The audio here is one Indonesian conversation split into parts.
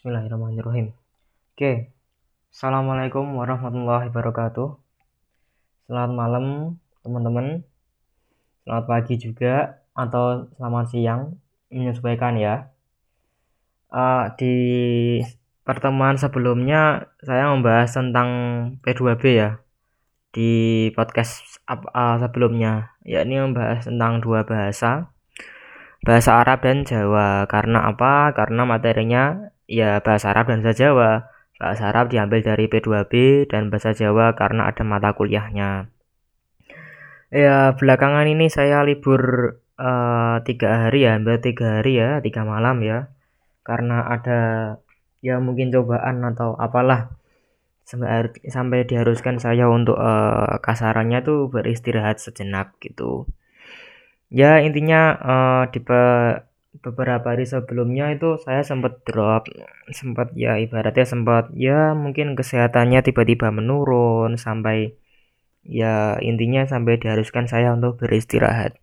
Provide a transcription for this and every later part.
Bismillahirrahmanirrahim. Oke. Assalamualaikum warahmatullahi wabarakatuh. Selamat malam, teman-teman. Selamat pagi juga atau selamat siang, menyesuaikan ya. Uh, di pertemuan sebelumnya saya membahas tentang P2B ya di podcast uh, sebelumnya yakni membahas tentang dua bahasa bahasa Arab dan Jawa karena apa karena materinya ya bahasa Arab dan bahasa Jawa. Bahasa Arab diambil dari P2B dan bahasa Jawa karena ada mata kuliahnya. Ya belakangan ini saya libur uh, tiga hari ya, hampir tiga hari ya, tiga malam ya, karena ada ya mungkin cobaan atau apalah sampai diharuskan saya untuk uh, kasarannya tuh beristirahat sejenak gitu. Ya intinya uh, di beberapa hari sebelumnya itu saya sempat drop sempat ya ibaratnya sempat ya mungkin kesehatannya tiba-tiba menurun sampai ya intinya sampai diharuskan saya untuk beristirahat.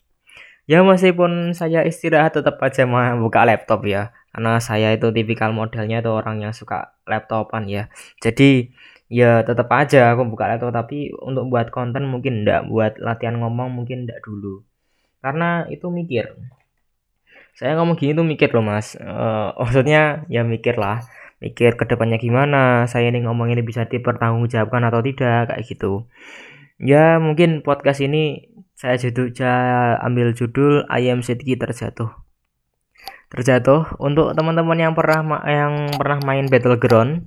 Ya meskipun saya istirahat tetap aja mau buka laptop ya karena saya itu tipikal modelnya itu orang yang suka laptopan ya. Jadi ya tetap aja aku buka laptop tapi untuk buat konten mungkin enggak buat latihan ngomong mungkin enggak dulu. Karena itu mikir saya ngomong gini tuh mikir loh mas. Uh, maksudnya ya mikir lah mikir ke depannya gimana saya ini ngomong ini bisa dipertanggungjawabkan atau tidak kayak gitu. Ya mungkin podcast ini saya judul saya ambil judul ayam sedikit terjatuh. Terjatuh untuk teman-teman yang pernah yang pernah main battleground.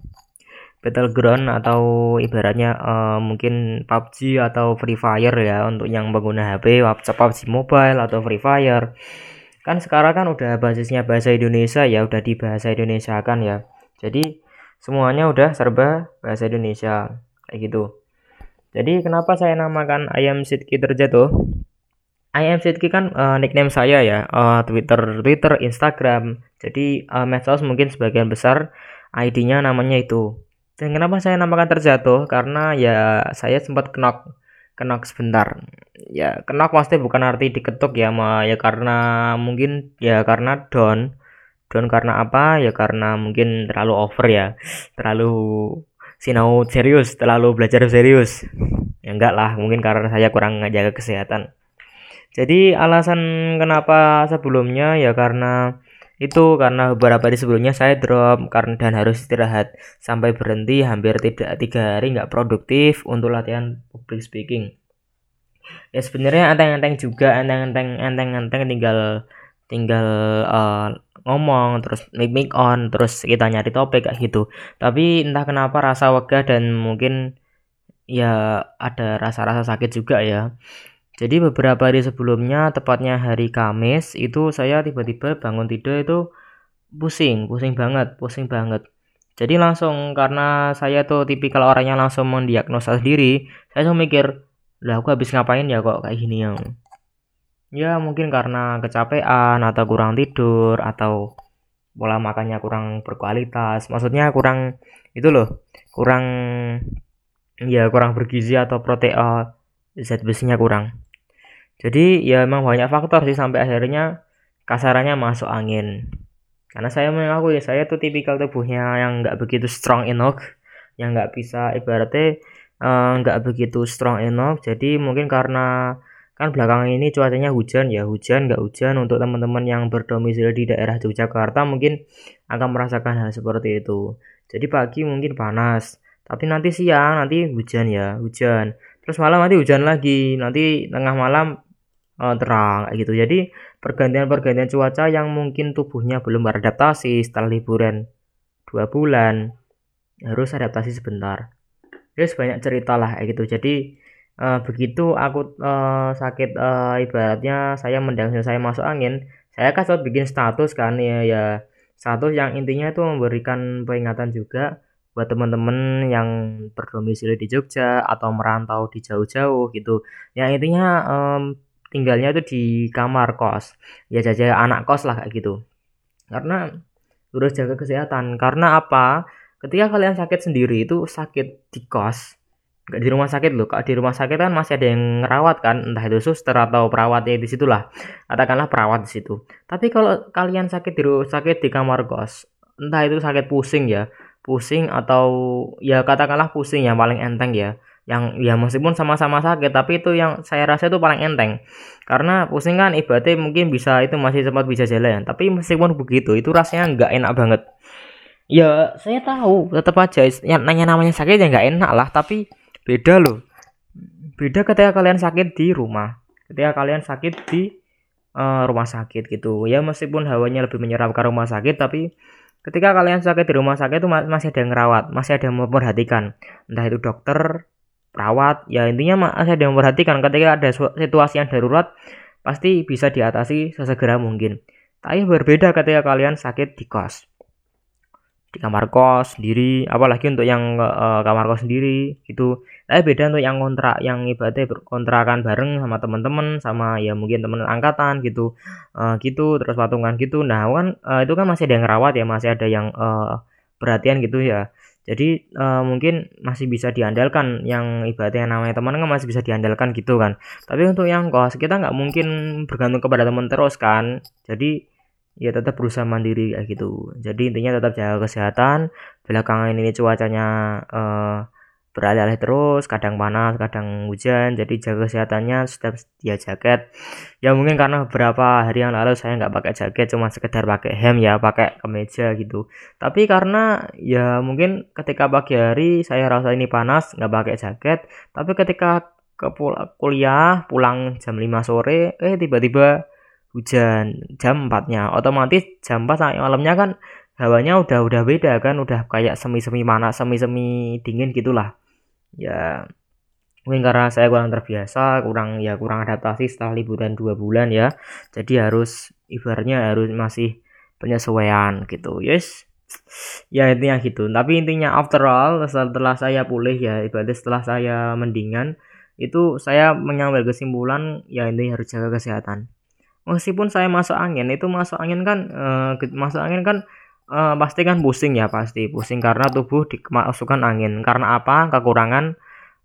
Battleground atau ibaratnya uh, mungkin PUBG atau Free Fire ya untuk yang pengguna HP PUBG Mobile atau Free Fire kan sekarang kan udah basisnya bahasa Indonesia ya udah di bahasa Indonesia kan ya. Jadi semuanya udah serba bahasa Indonesia kayak gitu. Jadi kenapa saya namakan ayam Sidki terjatuh? Ayam Sidki kan uh, nickname saya ya. Uh, Twitter Twitter Instagram. Jadi uh, medsos mungkin sebagian besar ID-nya namanya itu. Dan kenapa saya namakan terjatuh? Karena ya saya sempat knock kenok sebentar ya kenok pasti bukan arti diketuk ya ma. Ya karena mungkin ya karena down. Down karena apa? Ya karena mungkin terlalu over ya. Terlalu sinau serius terlalu belajar serius. Ya enggak lah mungkin karena saya kurang ngajaga kesehatan. Jadi alasan kenapa sebelumnya ya karena itu karena beberapa hari sebelumnya saya drop karena dan harus istirahat sampai berhenti hampir tidak tiga hari nggak produktif untuk latihan public speaking ya sebenarnya enteng-enteng juga enteng-enteng enteng-enteng tinggal tinggal uh, ngomong terus mic mic on terus kita nyari topik kayak gitu. Tapi entah kenapa rasa wegah dan mungkin ya ada rasa-rasa sakit juga ya. Jadi beberapa hari sebelumnya tepatnya hari Kamis itu saya tiba-tiba bangun tidur itu pusing pusing banget pusing banget. Jadi langsung karena saya tuh tipikal orangnya langsung mendiagnosa sendiri saya langsung mikir lah aku habis ngapain ya kok kayak gini yang? Ya mungkin karena kecapean atau kurang tidur atau pola makannya kurang berkualitas. Maksudnya kurang itu loh kurang ya kurang bergizi atau protein zat besinya kurang. Jadi ya emang banyak faktor sih sampai akhirnya kasarannya masuk angin. Karena saya mengakui saya tuh tipikal tubuhnya yang nggak begitu strong enough yang nggak bisa ibaratnya Eh, nggak uh, begitu strong enough. Jadi mungkin karena kan belakangan ini cuacanya hujan ya hujan nggak hujan. Untuk teman-teman yang berdomisili di daerah Yogyakarta mungkin akan merasakan hal seperti itu. Jadi pagi mungkin panas tapi nanti siang nanti hujan ya hujan. Terus malam nanti hujan lagi nanti tengah malam uh, terang kayak gitu. Jadi pergantian-pergantian cuaca yang mungkin tubuhnya belum beradaptasi setelah liburan dua bulan harus adaptasi sebentar terus banyak cerita lah kayak gitu. Jadi uh, begitu aku uh, sakit uh, ibaratnya saya mendang saya masuk angin saya kan sempat bikin status kan ya ya. Status yang intinya itu memberikan peringatan juga buat teman-teman yang berdomisili di Jogja atau merantau di jauh-jauh gitu. Yang intinya um, tinggalnya itu di kamar kos. Ya jaga anak kos lah kayak gitu. Karena harus jaga kesehatan. Karena apa ketika kalian sakit sendiri itu sakit di kos. Nggak di rumah sakit loh. Kalau di rumah sakit kan masih ada yang ngerawat kan. Entah itu suster atau perawatnya di situlah katakanlah perawat di situ. Tapi kalau kalian sakit di sakit di kamar kos entah itu sakit pusing ya. Pusing atau ya katakanlah pusing yang paling enteng ya. Yang ya meskipun sama-sama sakit tapi itu yang saya rasa itu paling enteng. Karena pusing kan ibaratnya mungkin bisa itu masih sempat bisa jalan. Tapi meskipun begitu itu rasanya nggak enak banget ya saya tahu. Tetap aja yang nanya namanya sakit ya nggak enak lah tapi beda loh. Beda ketika kalian sakit di rumah. Ketika kalian sakit di uh, rumah sakit gitu. Ya meskipun hawanya lebih menyeramkan rumah sakit tapi ketika kalian sakit di rumah sakit itu masih ada yang ngerawat masih ada yang memperhatikan. Entah itu dokter perawat ya intinya masih ada yang memperhatikan. Ketika ada situasi yang darurat pasti bisa diatasi sesegera mungkin. Tapi berbeda ketika kalian sakit di kos di kamar kos sendiri apalagi untuk yang uh, kamar kos sendiri gitu. Tapi beda untuk yang kontrak yang ibaratnya berkontrakan bareng sama teman-teman sama ya mungkin teman angkatan gitu. Uh, gitu terus patungan gitu. Nah kan uh, itu kan masih ada yang rawat ya masih ada yang uh, perhatian gitu ya. Jadi uh, mungkin masih bisa diandalkan yang ibaratnya yang namanya teman kan masih bisa diandalkan gitu kan. Tapi untuk yang kos kita nggak mungkin bergantung kepada teman terus kan. Jadi ya tetap berusaha mandiri kayak gitu. Jadi intinya tetap jaga kesehatan. Belakangan ini cuacanya uh, beralih-alih terus kadang panas kadang hujan. Jadi jaga kesehatannya setiap dia jaket. Ya mungkin karena beberapa hari yang lalu saya nggak pakai jaket cuma sekedar pakai hem ya pakai kemeja gitu. Tapi karena ya mungkin ketika pagi hari saya rasa ini panas nggak pakai jaket. Tapi ketika ke kuliah pulang jam 5 sore eh tiba-tiba hujan jam 4 nya otomatis jam 4 malamnya kan hawanya udah udah beda kan. Udah kayak semi-semi mana semi-semi dingin gitulah. Ya mungkin karena saya kurang terbiasa kurang ya kurang adaptasi setelah liburan dua bulan ya. Jadi harus ibaratnya harus masih penyesuaian gitu. Yes. Ya intinya gitu. Tapi intinya after all setelah saya pulih ya ibaratnya setelah saya mendingan itu saya mengambil kesimpulan ya ini harus jaga kesehatan meskipun saya masuk angin itu masuk angin kan uh, masuk angin kan uh, pasti kan pusing ya pasti pusing karena tubuh dimasukkan angin. Karena apa? Kekurangan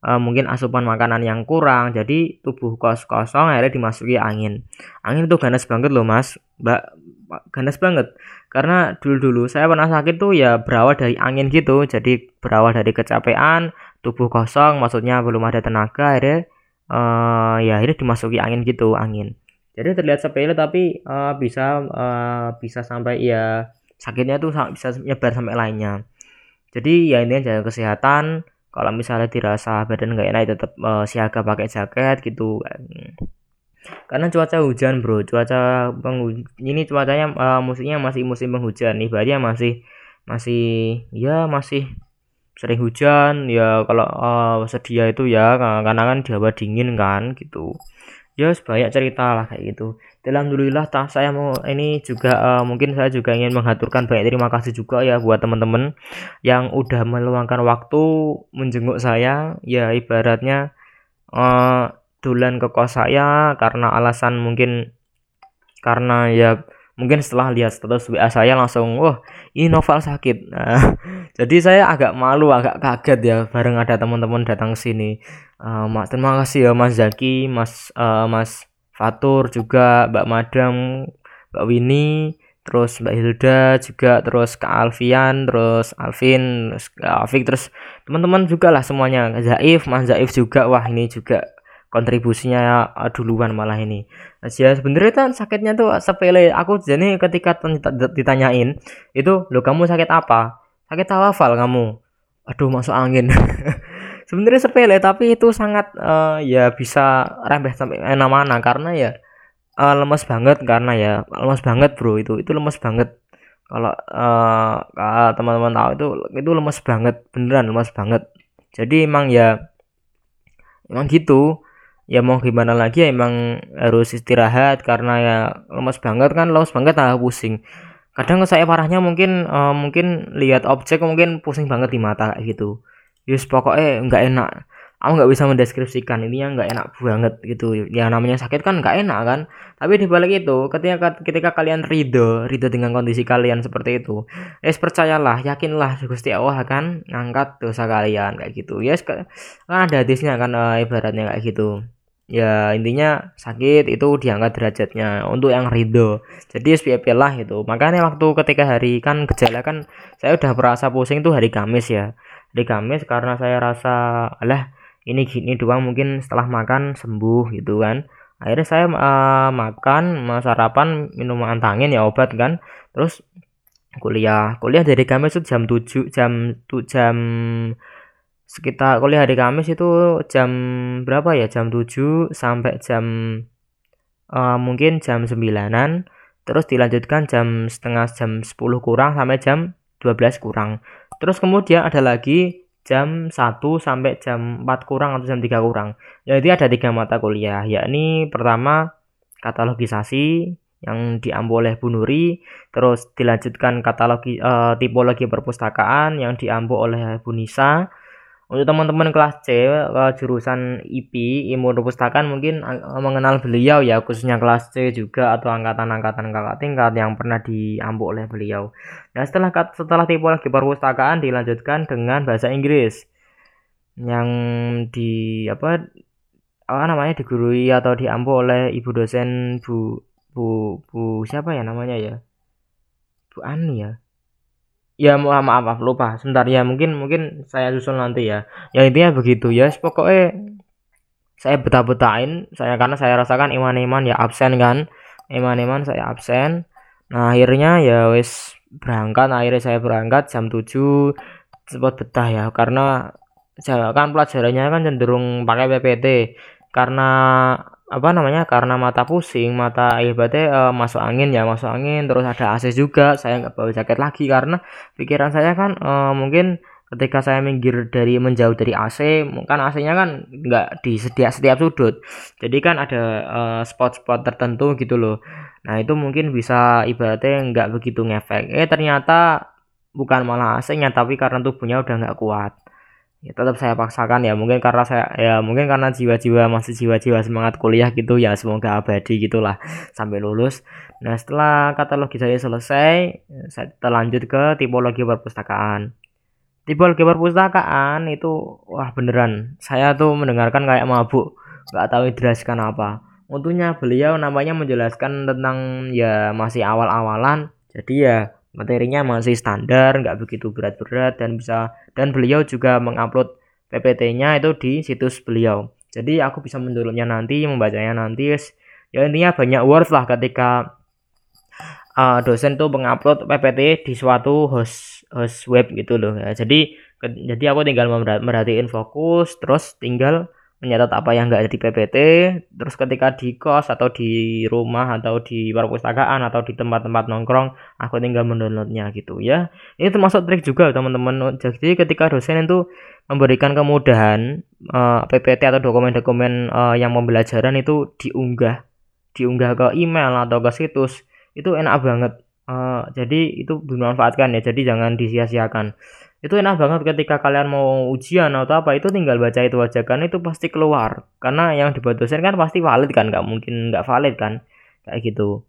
uh, mungkin asupan makanan yang kurang. Jadi tubuh kos kosong akhirnya dimasuki angin. Angin itu ganas banget loh mas. Mbak ganas banget. Karena dulu dulu saya pernah sakit tuh ya berawal dari angin gitu. Jadi berawal dari kecapean tubuh kosong maksudnya belum ada tenaga akhirnya uh, ya akhirnya dimasuki angin gitu angin jadi terlihat sepele tapi uh, bisa uh, bisa sampai ya sakitnya tuh bisa nyebar sampai lainnya. Jadi ya intinya jaga kesehatan. Kalau misalnya dirasa badan nggak enak ya tetap uh, siaga pakai jaket gitu karena cuaca hujan bro. Cuaca ini cuacanya uh, musimnya masih musim penghujan. Ibaratnya masih masih ya masih sering hujan. Ya kalau uh, sedia itu ya karena kan Jawa dingin kan gitu ya banyak cerita lah kayak gitu. Alhamdulillah tak saya mau ini juga uh, mungkin saya juga ingin mengaturkan banyak terima kasih juga ya buat teman-teman yang udah meluangkan waktu menjenguk saya. Ya ibaratnya uh, dulan ke kos saya karena alasan mungkin karena ya mungkin setelah lihat status WA saya langsung wah ini novel sakit. Nah, jadi saya agak malu agak kaget ya bareng ada teman-teman datang sini. Uh, terima kasih ya Mas Zaki Mas uh, Mas Fatur juga Mbak Madam Mbak Winnie terus Mbak Hilda juga terus Kak Alfian terus Alvin terus Kak Afik terus teman-teman juga lah semuanya. Zaif Mas Zaif juga wah ini juga kontribusinya uh, duluan malah ini. Ya sebenarnya kan sakitnya tuh sepele. Aku jadi ketika ditanyain itu lo kamu sakit apa? Sakit tawafal kamu. Aduh masuk angin. Sebenarnya sepele tapi itu sangat uh, ya bisa rembeh sampai mana-mana karena ya uh, lemes banget karena ya lemes banget bro itu itu lemes banget. Kalau uh, teman-teman tahu itu itu lemes banget beneran lemes banget. Jadi emang ya emang gitu ya mau gimana lagi ya emang harus istirahat karena ya lemas banget kan lemas banget ah pusing. Kadang saya parahnya mungkin uh, mungkin lihat objek mungkin pusing banget di mata kayak gitu. Yus pokoknya nggak enak. Aku nggak bisa mendeskripsikan ini yang nggak enak banget gitu. Ya namanya sakit kan nggak enak kan. Tapi di balik itu ketika ketika kalian ridho ridho dengan kondisi kalian seperti itu es percayalah yakinlah gusti allah akan ngangkat dosa kalian kayak gitu. Yes kan ada hadisnya kan uh, ibaratnya kayak gitu ya intinya sakit itu diangkat derajatnya untuk yang ridho. Jadi SPP lah itu. Makanya waktu ketika hari kan gejala kan saya udah merasa pusing tuh hari Kamis ya. Hari Kamis karena saya rasa alah ini gini doang mungkin setelah makan sembuh gitu kan. Akhirnya saya uh, makan sarapan minum antangin ya obat kan. Terus kuliah. Kuliah dari Kamis itu jam 7 jam tuh jam sekitar kuliah hari Kamis itu jam berapa ya? Jam 7 sampai jam uh, mungkin jam 9an terus dilanjutkan jam setengah jam 10 kurang sampai jam 12 kurang. Terus kemudian ada lagi jam 1 sampai jam 4 kurang atau jam 3 kurang. Jadi ada tiga mata kuliah yakni pertama katalogisasi yang diambil oleh Bu Nuri, terus dilanjutkan katalogi uh, tipologi perpustakaan yang diambil oleh Bu Nisa, untuk teman-teman kelas C uh, jurusan IP ilmu perpustakaan mungkin uh, mengenal beliau ya khususnya kelas C juga atau angkatan-angkatan kakak tingkat yang pernah diambil oleh beliau. Nah setelah setelah tipologi perpustakaan dilanjutkan dengan bahasa Inggris. Yang di apa apa namanya digurui atau diambil oleh ibu dosen Bu Bu Bu siapa ya namanya ya? Bu Ani ya Ya maaf, maaf lupa. Sebentar ya mungkin mungkin saya susul nanti ya. Ya intinya begitu ya. Pokoknya saya betah-betahin saya karena saya rasakan iman-iman ya absen kan. Iman-iman saya absen. Nah akhirnya ya wes berangkat. Akhirnya saya berangkat jam 7 sempat betah ya. Karena saya kan pelajarannya kan cenderung pakai PPT karena apa namanya karena mata pusing mata ibaratnya uh, masuk angin ya masuk angin terus ada AC juga saya nggak bawa jaket lagi karena pikiran saya kan uh, mungkin ketika saya minggir dari menjauh dari AC kan AC-nya kan nggak di setiap setiap sudut. Jadi kan ada uh, spot-spot tertentu gitu loh. Nah itu mungkin bisa ibaratnya nggak begitu ngefek. Eh ternyata bukan malah AC-nya tapi karena tubuhnya udah nggak kuat ya tetap saya paksakan ya. Mungkin karena saya ya mungkin karena jiwa-jiwa masih jiwa-jiwa semangat kuliah gitu ya semoga abadi gitulah. Sampai lulus. Nah setelah katalogi saya selesai saya terlanjut ke tipologi perpustakaan. Tipologi perpustakaan itu wah beneran. Saya tuh mendengarkan kayak mabuk. Nggak tahu dijelaskan apa. Untungnya beliau namanya menjelaskan tentang ya masih awal-awalan. Jadi ya materinya masih standar nggak begitu berat-berat dan bisa dan beliau juga mengupload PPT-nya itu di situs beliau. Jadi aku bisa mendownloadnya nanti membacanya nanti ya intinya banyak worth lah ketika uh, dosen tuh mengupload PPT di suatu host host web gitu loh. Ya jadi jadi aku tinggal merhatiin fokus terus tinggal menyatat apa yang enggak ada di PPT terus ketika di kos atau di rumah atau di perpustakaan atau di tempat-tempat nongkrong aku tinggal mendownloadnya gitu ya. Ini termasuk trik juga teman-teman. Jadi ketika dosen itu memberikan kemudahan uh, eh, PPT atau dokumen-dokumen uh, yang pembelajaran itu diunggah diunggah ke email atau ke situs itu enak banget. Uh, jadi itu dimanfaatkan ya. Jadi jangan disia-siakan itu enak banget ketika kalian mau ujian atau apa itu tinggal baca itu aja kan itu pasti keluar. Karena yang dibuat dosen kan pasti valid kan nggak mungkin nggak valid kan kayak gitu.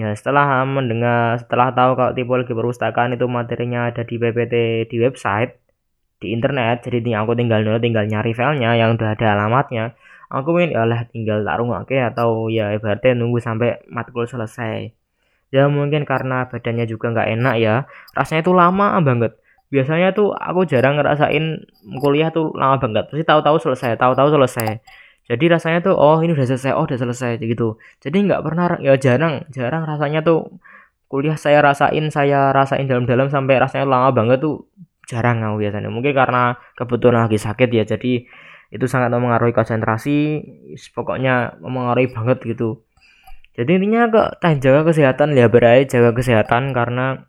Ya setelah mendengar setelah tahu kalau tipologi perpustakaan itu materinya ada di PPT di website di internet jadi aku tinggal dulu tinggal nyari filenya yang udah ada alamatnya aku ingin ya lah tinggal tak oke atau ya ibaratnya nunggu sampai matkul selesai. Ya mungkin karena badannya juga nggak enak ya rasanya itu lama banget biasanya tuh aku jarang ngerasain kuliah tuh lama banget. Pasti tahu-tahu selesai tahu-tahu selesai. Jadi rasanya tuh oh ini udah selesai oh udah selesai gitu. Jadi nggak pernah ya jarang jarang rasanya tuh kuliah saya rasain saya rasain dalam-dalam sampai rasanya lama banget tuh jarang aku biasanya. Mungkin karena kebetulan lagi sakit ya jadi itu sangat mempengaruhi konsentrasi pokoknya mempengaruhi banget gitu. Jadi intinya kok jaga kesehatan ya berai jaga kesehatan karena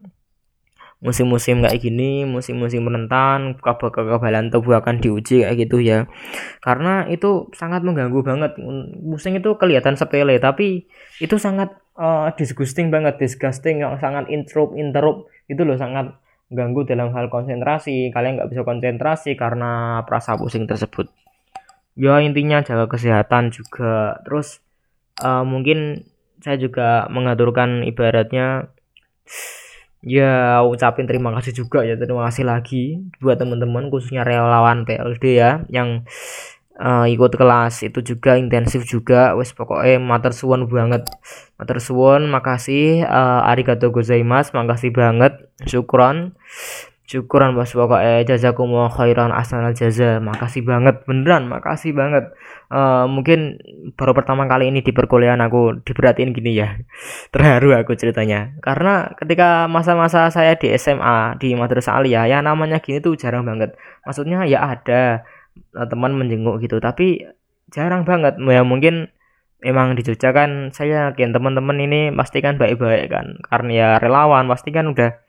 musim-musim kayak gini musim-musim rentan kekebalan tubuh akan diuji kayak gitu ya. Karena itu sangat mengganggu banget. Musim itu kelihatan sepele tapi itu sangat uh, disgusting banget disgusting yang sangat intrup interrupt. Itu loh sangat ganggu dalam hal konsentrasi. Kalian nggak bisa konsentrasi karena perasa pusing tersebut. Ya intinya jaga kesehatan juga. Terus uh, mungkin saya juga mengaturkan ibaratnya ya ucapin terima kasih juga ya terima kasih lagi buat teman-teman khususnya relawan PLD ya yang uh, ikut kelas itu juga intensif juga. Wes pokoknya mater suwon banget. Mater suwon makasih uh, arigato gozaimasu makasih banget. Syukron syukuran bos pokoknya jazakumullah khairan asnal jaza makasih banget beneran makasih banget. Uh, mungkin baru pertama kali ini di perkuliahan aku diberatin gini ya. Terharu aku ceritanya. Karena ketika masa-masa saya di SMA di madrasah aliyah ya namanya gini tuh jarang banget. Maksudnya ya ada uh, teman menjenguk gitu. Tapi jarang banget. Ya mungkin emang di Jogja kan saya yakin teman-teman ini pasti kan baik-baik kan. Karena ya relawan pasti kan udah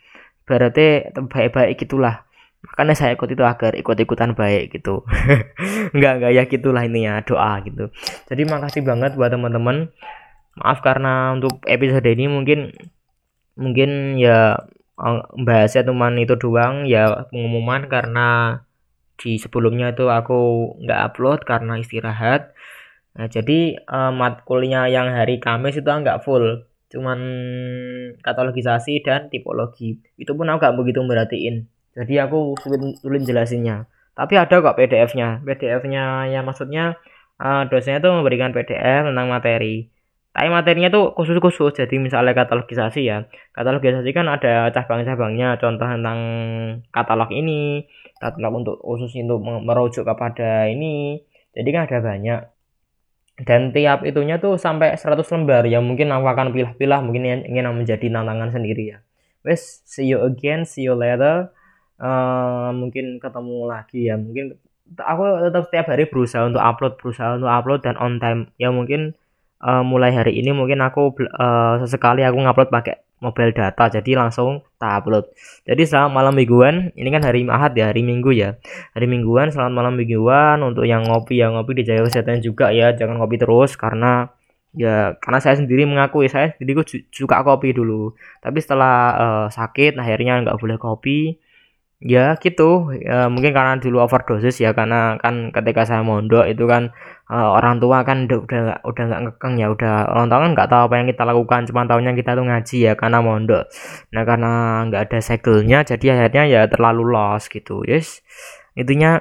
berarti baik-baik gitulah. Makanya saya ikut itu agar ikut-ikutan baik gitu. Enggak enggak ya gitulah ya doa gitu. Jadi makasih banget buat teman-teman. Maaf karena untuk episode ini mungkin mungkin ya eh, bahasnya cuma itu doang. Ya pengumuman karena di sebelumnya itu aku nggak upload karena istirahat. Nah jadi uh, matkulnya yang hari Kamis itu nggak full cuman katalogisasi dan tipologi. Itu pun aku gak begitu merhatiin. Jadi aku sulit, sulit jelasinnya. Tapi ada kok PDF-nya PDF-nya ya maksudnya uh, dosennya tuh memberikan PDF tentang materi. Tapi materinya tuh khusus-khusus. Jadi misalnya katalogisasi ya. Katalogisasi kan ada cabang-cabangnya. Contoh tentang katalog ini. Katalog untuk khusus untuk merujuk kepada ini. Jadi kan ada banyak dan tiap itunya tuh sampai 100 lembar ya mungkin aku akan pilih-pilih mungkin ingin menjadi tantangan sendiri ya. Wes see you again see you later. Uh, mungkin ketemu lagi ya. Mungkin aku tetap setiap hari berusaha untuk upload berusaha untuk upload dan on time. Ya mungkin uh, mulai hari ini mungkin aku uh, sesekali aku ngupload pakai mobile data jadi langsung tak upload. Jadi selamat malam mingguan. Ini kan hari Ahad ya hari Minggu ya. Hari Mingguan selamat malam mingguan. Untuk yang ngopi yang ngopi dijaga kesehatan juga ya jangan ngopi terus karena ya karena saya sendiri mengakui saya sendiri suka kopi dulu. Tapi setelah uh, sakit akhirnya nggak boleh kopi ya gitu. Ya, mungkin karena dulu overdosis ya karena kan ketika saya mondok itu kan uh, orang tua kan udah udah nggak ngekeng ya udah orang tua kan nggak tahu apa yang kita lakukan cuma tahunya kita tuh ngaji ya karena mondok. Nah karena nggak ada segelnya jadi akhirnya ya terlalu los gitu. Yes intinya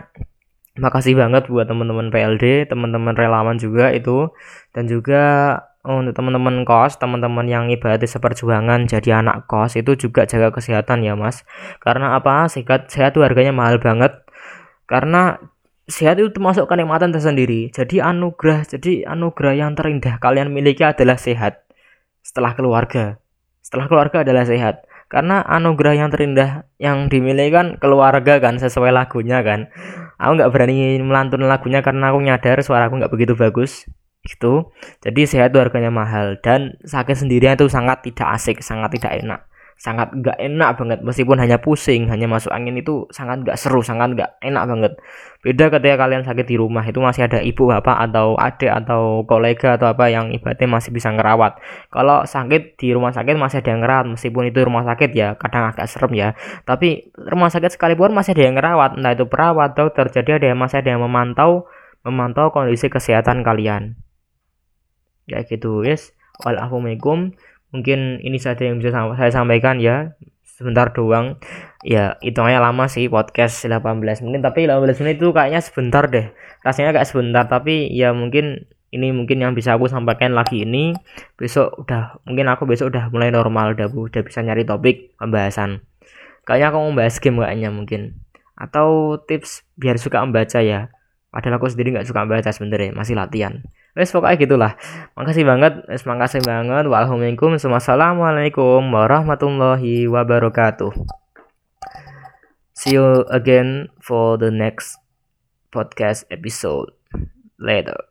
makasih banget buat teman-teman PLD teman-teman relawan juga itu dan juga untuk teman-teman kos, teman-teman yang ibadah seperjuangan jadi anak kos itu juga jaga kesehatan ya mas. Karena apa? Sehat, sehat tuh harganya mahal banget. Karena sehat itu termasuk kenikmatan tersendiri. Jadi anugerah, jadi anugerah yang terindah kalian miliki adalah sehat. Setelah keluarga, setelah keluarga adalah sehat. Karena anugerah yang terindah yang dimiliki kan keluarga kan sesuai lagunya kan. Aku nggak berani melantun lagunya karena aku nyadar suara aku nggak begitu bagus gitu. Jadi sehat itu harganya mahal. Dan sakit sendirian itu sangat tidak asik sangat tidak enak. Sangat nggak enak banget. Meskipun hanya pusing hanya masuk angin itu sangat nggak seru sangat nggak enak banget. Beda ketika kalian sakit di rumah itu masih ada ibu bapak atau adik atau kolega atau apa yang ibaratnya masih bisa ngerawat. Kalau sakit di rumah sakit masih ada yang ngerawat. Meskipun itu rumah sakit ya kadang agak serem ya. Tapi rumah sakit sekalipun masih ada yang ngerawat. Entah itu perawat dokter jadi ada yang masih ada yang memantau memantau kondisi kesehatan kalian ya gitu. Yes. Walafumikum mungkin ini saja yang bisa saya sampaikan ya. Sebentar doang. Ya hitungannya lama sih podcast 18 menit. Tapi 18 menit itu kayaknya sebentar deh. Rasanya kayak sebentar. Tapi ya mungkin ini mungkin yang bisa aku sampaikan lagi ini. Besok udah mungkin aku besok udah mulai normal. Udah udah bisa nyari topik pembahasan. Kayaknya aku mau bahas game kayaknya mungkin. Atau tips biar suka membaca ya. Padahal aku sendiri nggak suka membaca sebenarnya. Masih latihan Wes pokoknya gitulah. Makasih banget. Wes makasih banget. Waalaikumsalam. Wassalamualaikum warahmatullahi wabarakatuh. See you again for the next podcast episode later.